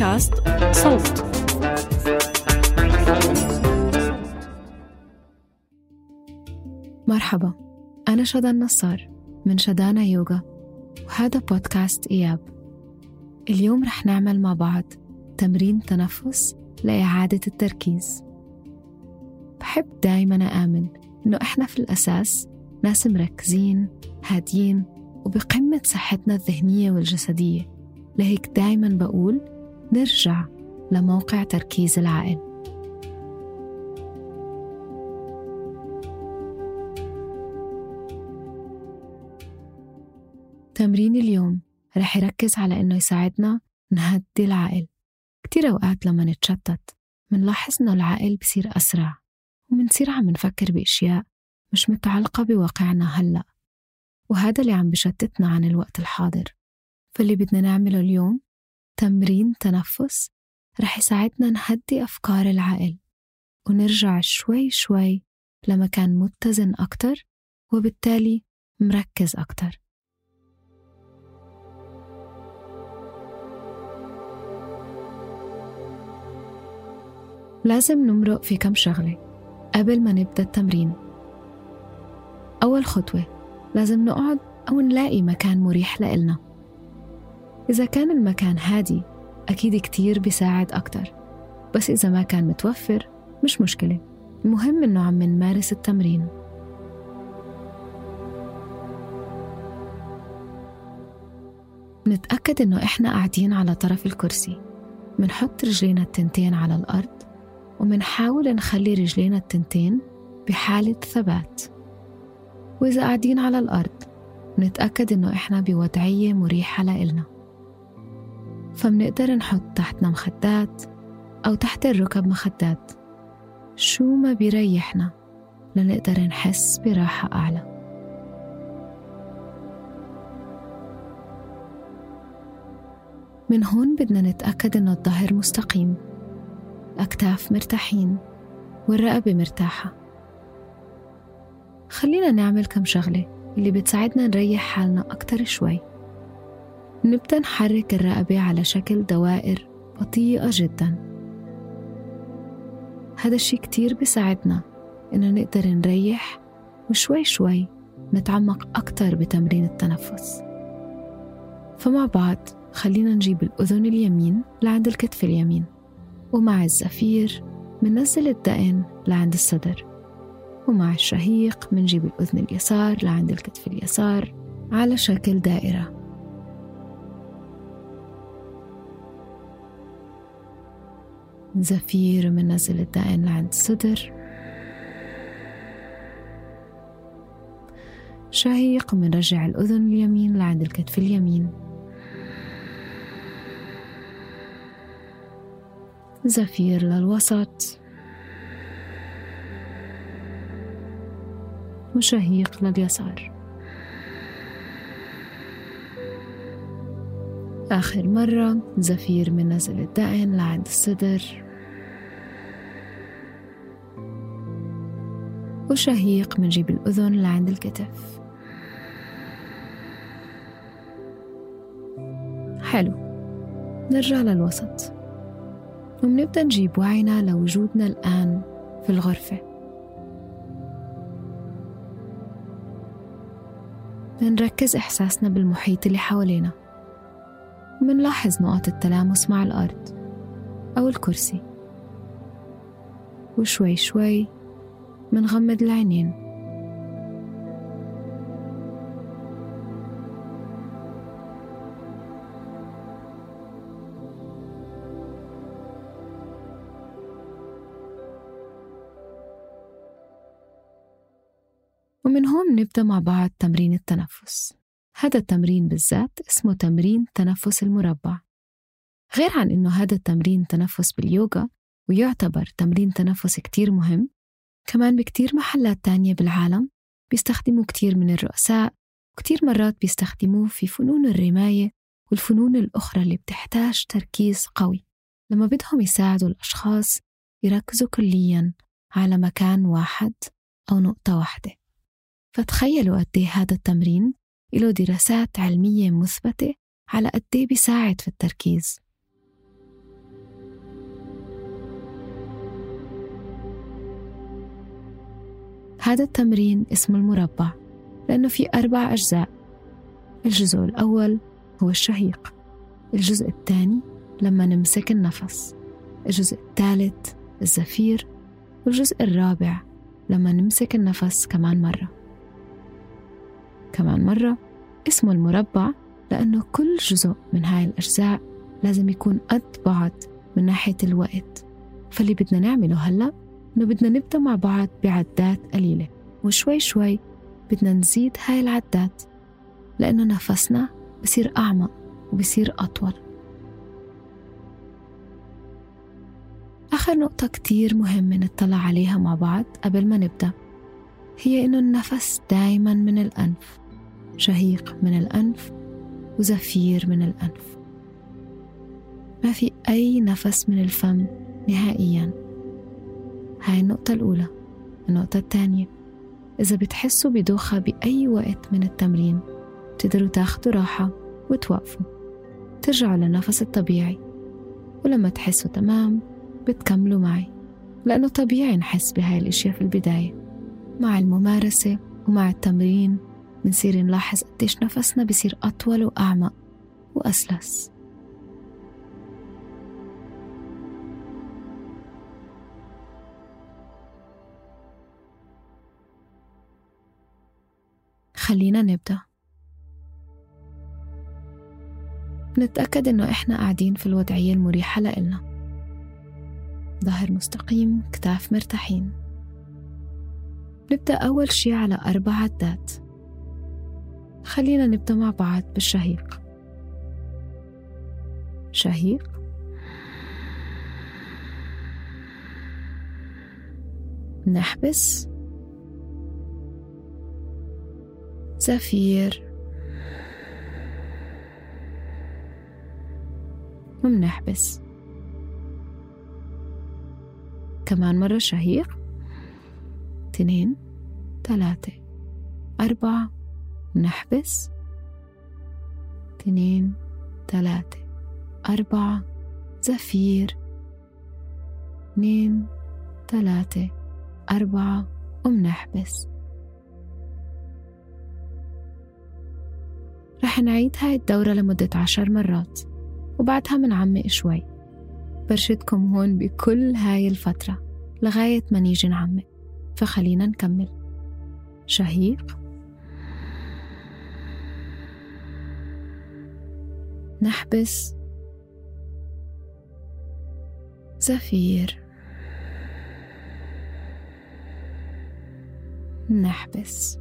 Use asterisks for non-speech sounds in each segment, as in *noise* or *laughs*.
بودكاست صوت. مرحبا أنا شدا النصار من شدانا يوغا وهذا بودكاست إياب. اليوم رح نعمل مع بعض تمرين تنفس لإعادة التركيز. بحب دايما أآمن إنه إحنا في الأساس ناس مركزين هاديين وبقمة صحتنا الذهنية والجسدية. لهيك دايما بقول نرجع لموقع تركيز العقل تمرين اليوم رح يركز على إنه يساعدنا نهدي العقل كتير أوقات لما نتشتت منلاحظ إنه العقل بصير أسرع ومنصير عم نفكر بأشياء مش متعلقة بواقعنا هلأ. وهذا اللي عم بشتتنا عن الوقت الحاضر. فاللي بدنا نعمله اليوم تمرين تنفس رح يساعدنا نهدي أفكار العقل ونرجع شوي شوي لمكان متزن أكتر وبالتالي مركز أكتر. لازم نمرق في كم شغلة قبل ما نبدأ التمرين. أول خطوة لازم نقعد أو نلاقي مكان مريح لإلنا. إذا كان المكان هادي أكيد كتير بيساعد أكتر. بس إذا ما كان متوفر مش مشكلة. المهم إنه عم نمارس التمرين. نتأكد إنه إحنا قاعدين على طرف الكرسي. منحط رجلينا التنتين على الأرض ومنحاول نخلي رجلينا التنتين بحالة ثبات. وإذا قاعدين على الأرض نتأكد إنه إحنا بوضعية مريحة لإلنا. فمنقدر نحط تحتنا مخدات أو تحت الركب مخدات. شو ما بيريحنا لنقدر نحس براحة أعلى. من هون بدنا نتأكد إنه الظهر مستقيم. الأكتاف مرتاحين والرقبة مرتاحة. خلينا نعمل كم شغلة اللي بتساعدنا نريح حالنا أكتر شوي. نبدأ نحرك الرقبة على شكل دوائر بطيئة جدا. هذا الشي كتير بيساعدنا إنه نقدر نريح وشوي شوي نتعمق أكتر بتمرين التنفس. فمع بعض خلينا نجيب الأذن اليمين لعند الكتف اليمين ومع الزفير مننزل الدقن لعند الصدر ومع الشهيق منجيب الأذن اليسار لعند الكتف اليسار على شكل دائرة. زفير مننزل الدقن لعند الصدر شهيق منرجع الأذن اليمين لعند الكتف اليمين. زفير للوسط. وشهيق لليسار. آخر مرة زفير من نزل الدقن لعند الصدر. وشهيق من جيب الأذن لعند الكتف. حلو نرجع للوسط. ومنبدأ نجيب وعينا لوجودنا الآن في الغرفة. منركز إحساسنا بالمحيط اللي حوالينا. ومنلاحظ نقط التلامس مع الأرض أو الكرسي. وشوي شوي منغمض العينين. ومن هون نبدأ مع بعض تمرين التنفس. هذا التمرين بالذات اسمه تمرين تنفس المربع. غير عن إنه هذا التمرين تنفس باليوغا ويعتبر تمرين تنفس كتير مهم كمان بكتير محلات تانية بالعالم بيستخدموا كتير من الرؤساء وكتير مرات بيستخدموه في فنون الرماية والفنون الأخرى اللي بتحتاج تركيز قوي. لما بدهم يساعدوا الأشخاص يركزوا كليا على مكان واحد أو نقطة واحدة. فتخيلوا قد إيه هذا التمرين له دراسات علمية مثبتة على قد إيه بيساعد في التركيز. هذا التمرين اسمه المربع لأنه في أربع أجزاء. الجزء الأول هو الشهيق الجزء الثاني لما نمسك النفس الجزء الثالث الزفير والجزء الرابع لما نمسك النفس كمان مرة. كمان مرة اسمه المربع لأنه كل جزء من هاي الأجزاء لازم يكون قد بعض من ناحية الوقت. فاللي بدنا نعمله هلأ إنه بدنا نبدأ مع بعض بعدات قليلة وشوي شوي بدنا نزيد هاي العدات لأنه نفسنا بصير أعمق وبصير أطول. آخر نقطة كتير مهمة نطلع عليها مع بعض قبل ما نبدأ هي إنه النفس دايما من الأنف. شهيق من الأنف وزفير من الأنف. ما في أي نفس من الفم نهائيا. هاي النقطة الأولى. النقطة الثانية. إذا بتحسوا بدوخة بأي وقت من التمرين تقدروا تاخدوا راحة وتوقفوا. ترجعوا للنفس الطبيعي. ولما تحسوا تمام بتكملوا معي. لأنه طبيعي نحس بهاي الأشياء في البداية. مع الممارسة ومع التمرين منصير نلاحظ قديش نفسنا بصير أطول وأعمق وأسلس. خلينا نبدأ. نتأكد إنه إحنا قاعدين في الوضعية المريحة لإلنا. ظهر مستقيم كتاف مرتاحين. نبدأ أول شي على أربع عدات خلينا نبدأ مع بعض بالشهيق. شهيق. نحبس. زفير. ومنحبس. كمان مرة شهيق. اثنين ثلاثة أربعة. نحبس. اثنين ثلاثة أربعة زفير. اثنين ثلاثة أربعة ومنحبس. رح نعيد هاي الدورة لمدة عشر مرات وبعدها منعمق شوي. برشدكم هون بكل هاي الفترة لغاية ما نيجي نعمق فخلينا نكمل. شهيق؟ نحبس زفير. نحبس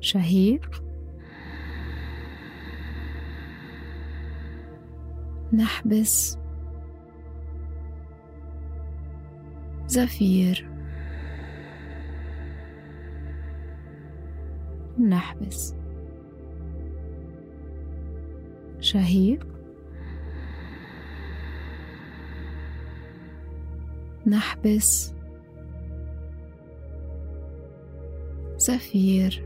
شهيق. نحبس زفير. نحبس شهيق نحبس زفير.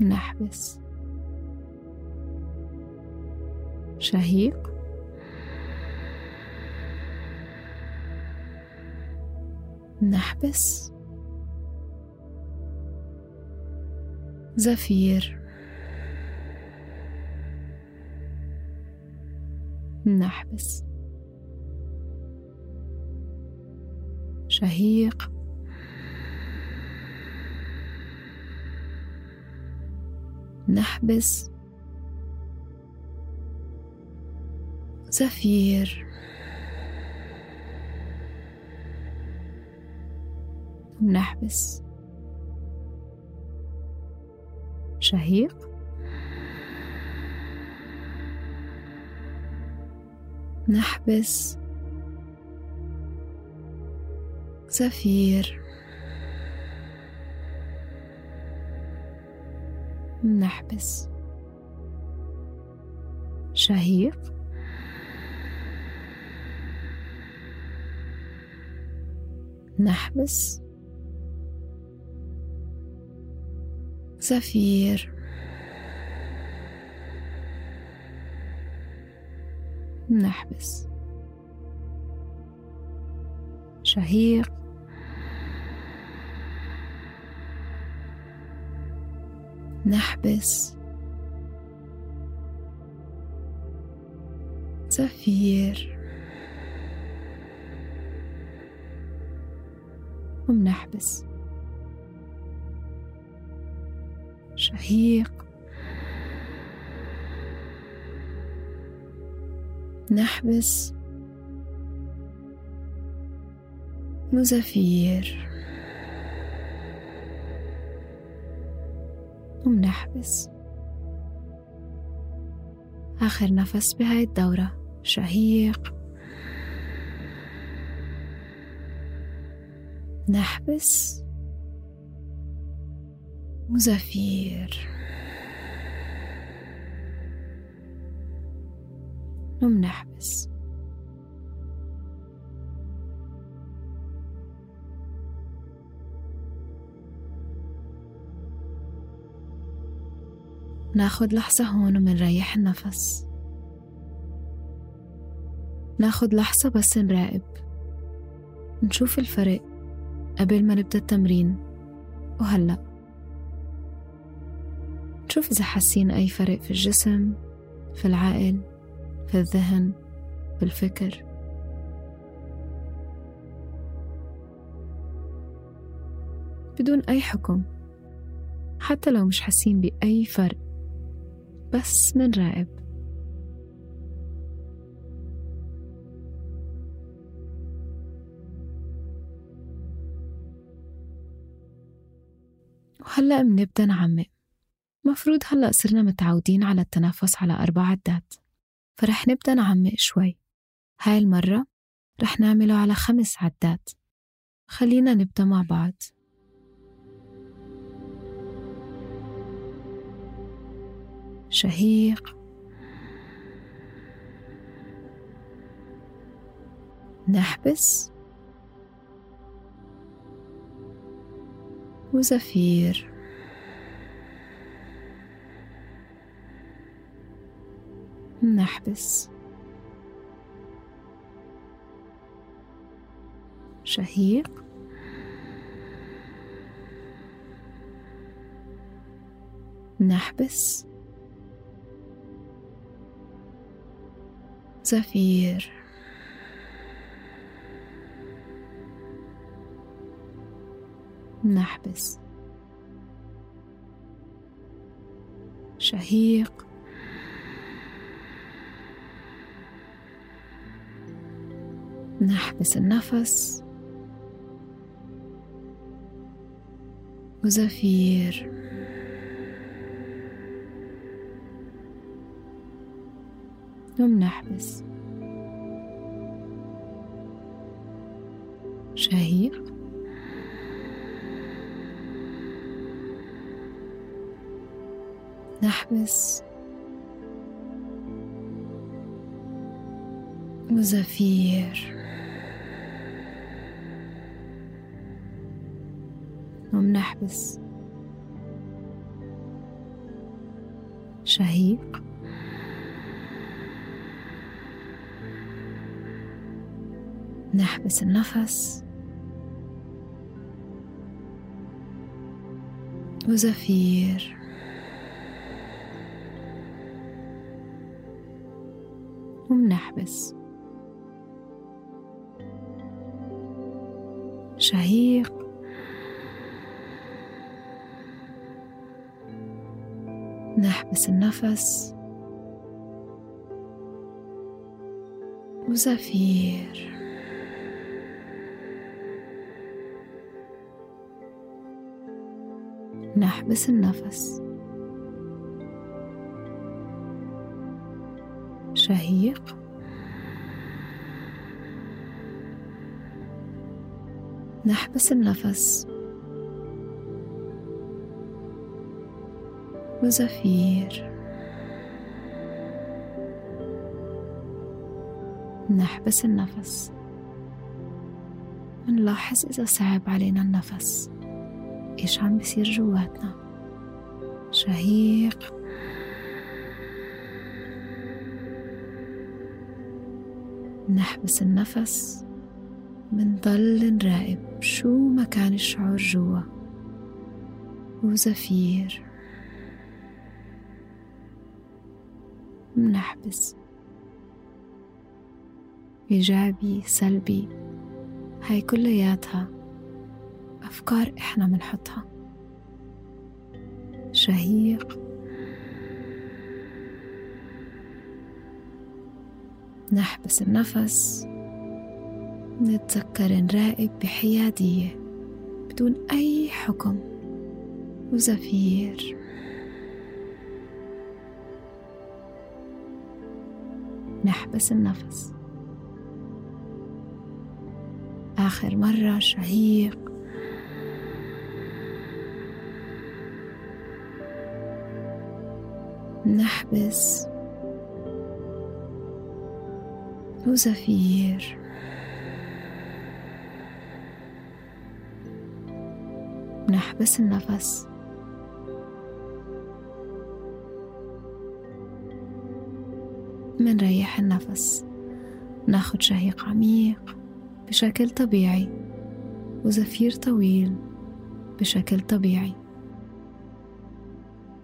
نحبس شهيق. نحبس زفير. نحبس. شهيق. نحبس. زفير. نحبس. شهيق. نحبس زفير. نحبس شهيق. نحبس زفير نحبس. شهيق. نحبس. زفير. ومنحبس شهيق نحبس وزفير ومنحبس آخر نفس بهاي الدورة. شهيق. نحبس. وزفير ومنحبس ناخد لحظة هون ومنريح النفس. ناخد لحظة بس نراقب. نشوف الفرق قبل ما نبدأ التمرين. وهلأ. نشوف إذا حاسين أي فرق في الجسم في العقل في الذهن في الفكر. بدون أي حكم حتى لو مش حاسين بأي فرق بس منراقب وهلأ منبدأ نعمق مفروض هلأ صرنا متعودين على التنفس على أربع عدات. فرح نبدأ نعمق شوي. هاي المرة رح نعمله على خمس عدات. خلينا نبدأ مع بعض. شهيق. نحبس. وزفير. نحبس. شهيق. نحبس. زفير. نحبس. شهيق. نحبس النفس وزفير. ومنحبس شهيق. نحبس. وزفير. ومنحبس شهيق. نحبس النفس. وزفير. ومنحبس شهيق. نحبس النفس وزفير نحبس النفس. شهيق. نحبس النفس. وزفير. نحبس النفس. ونلاحظ إذا صعب علينا النفس. إيش عم بيصير جواتنا؟ شهيق. نحبس النفس منضل نراقب شو مكان الشعور جوا؟ وزفير. منحبس. إيجابي سلبي هاي كلياتها أفكار إحنا منحطها. شهيق. نحبس النفس. نتذكر نراقب بحيادية بدون أي حكم وزفير. نحبس النفس. آخر مرة شهيق نحبس وزفير. نحبس النفس. منريح النفس. ناخد شهيق عميق بشكل طبيعي وزفير طويل بشكل طبيعي.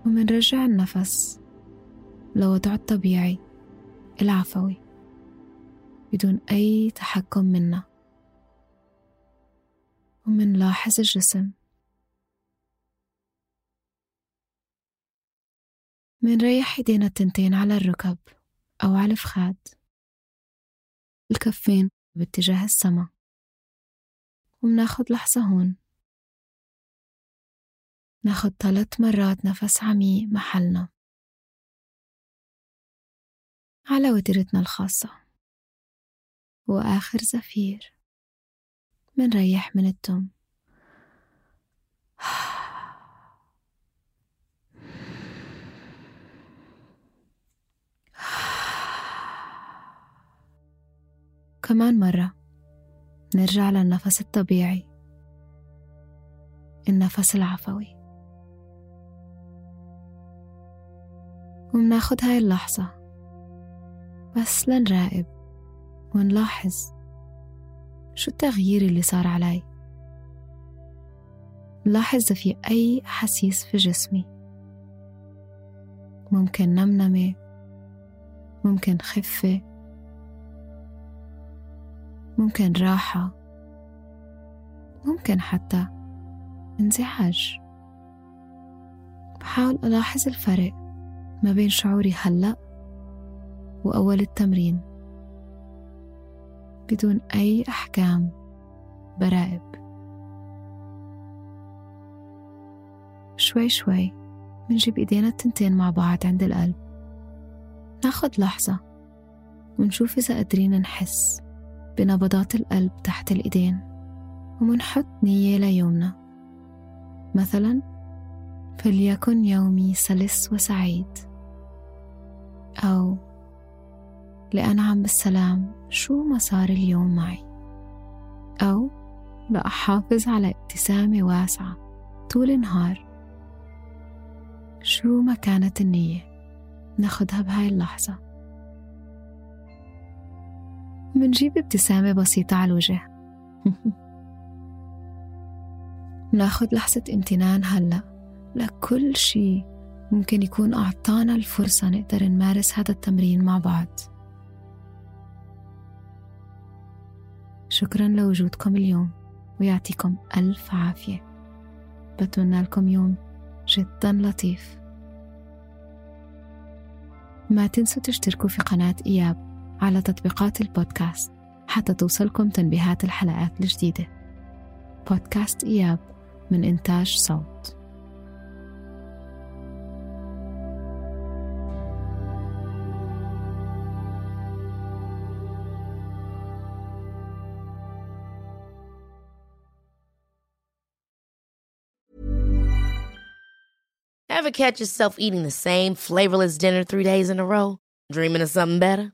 ومنرجع النفس لوضعه الطبيعي العفوي بدون أي تحكم منا. ومنلاحظ الجسم. منريح ايدينا التنتين على الركب. أو على الفخاد الكفين باتجاه السما. ومناخد لحظة هون. ناخد ثلاث مرات نفس عميق محلنا. على وتيرتنا الخاصة. وآخر زفير. منريح من التم *sighs* كمان مرة. نرجع للنفس الطبيعي. النفس العفوي. ومناخد هاي اللحظة. بس لنراقب. ونلاحظ. شو التغيير اللي صار علي. نلاحظ إذا في أي أحاسيس في جسمي. ممكن نمنمة. ممكن خفة. ممكن راحة ممكن حتى انزعاج. بحاول ألاحظ الفرق ما بين شعوري هلأ وأول التمرين بدون أي أحكام براقب شوي شوي منجيب إيدينا التنتين مع بعض عند القلب. ناخد لحظة ونشوف إذا قادرين نحس. بنبضات القلب تحت الإيدين ومنحط نية ليومنا مثلا فليكن يومي سلس وسعيد. أو لأنعم بالسلام شو ما صار اليوم معي؟ أو لأحافظ على ابتسامة واسعة طول النهار. شو ما كانت النية؟ ناخدها بهاي اللحظة. منجيب ابتسامة بسيطة على الوجه. *laughs* ناخد لحظة امتنان هلأ. لكل شي ممكن يكون أعطانا الفرصة نقدر نمارس هذا التمرين مع بعض. شكرا لوجودكم اليوم ويعطيكم ألف عافية. بتمنى لكم يوم جدا لطيف. ما تنسوا تشتركوا في قناة إياب. على تطبيقات البودكاست حتى توصلكم تنبيهات الحلقات الجديدة بودكاست إياب من إنتاج صوت Ever catch yourself eating the same flavorless dinner three days in a row? Dreaming of something better?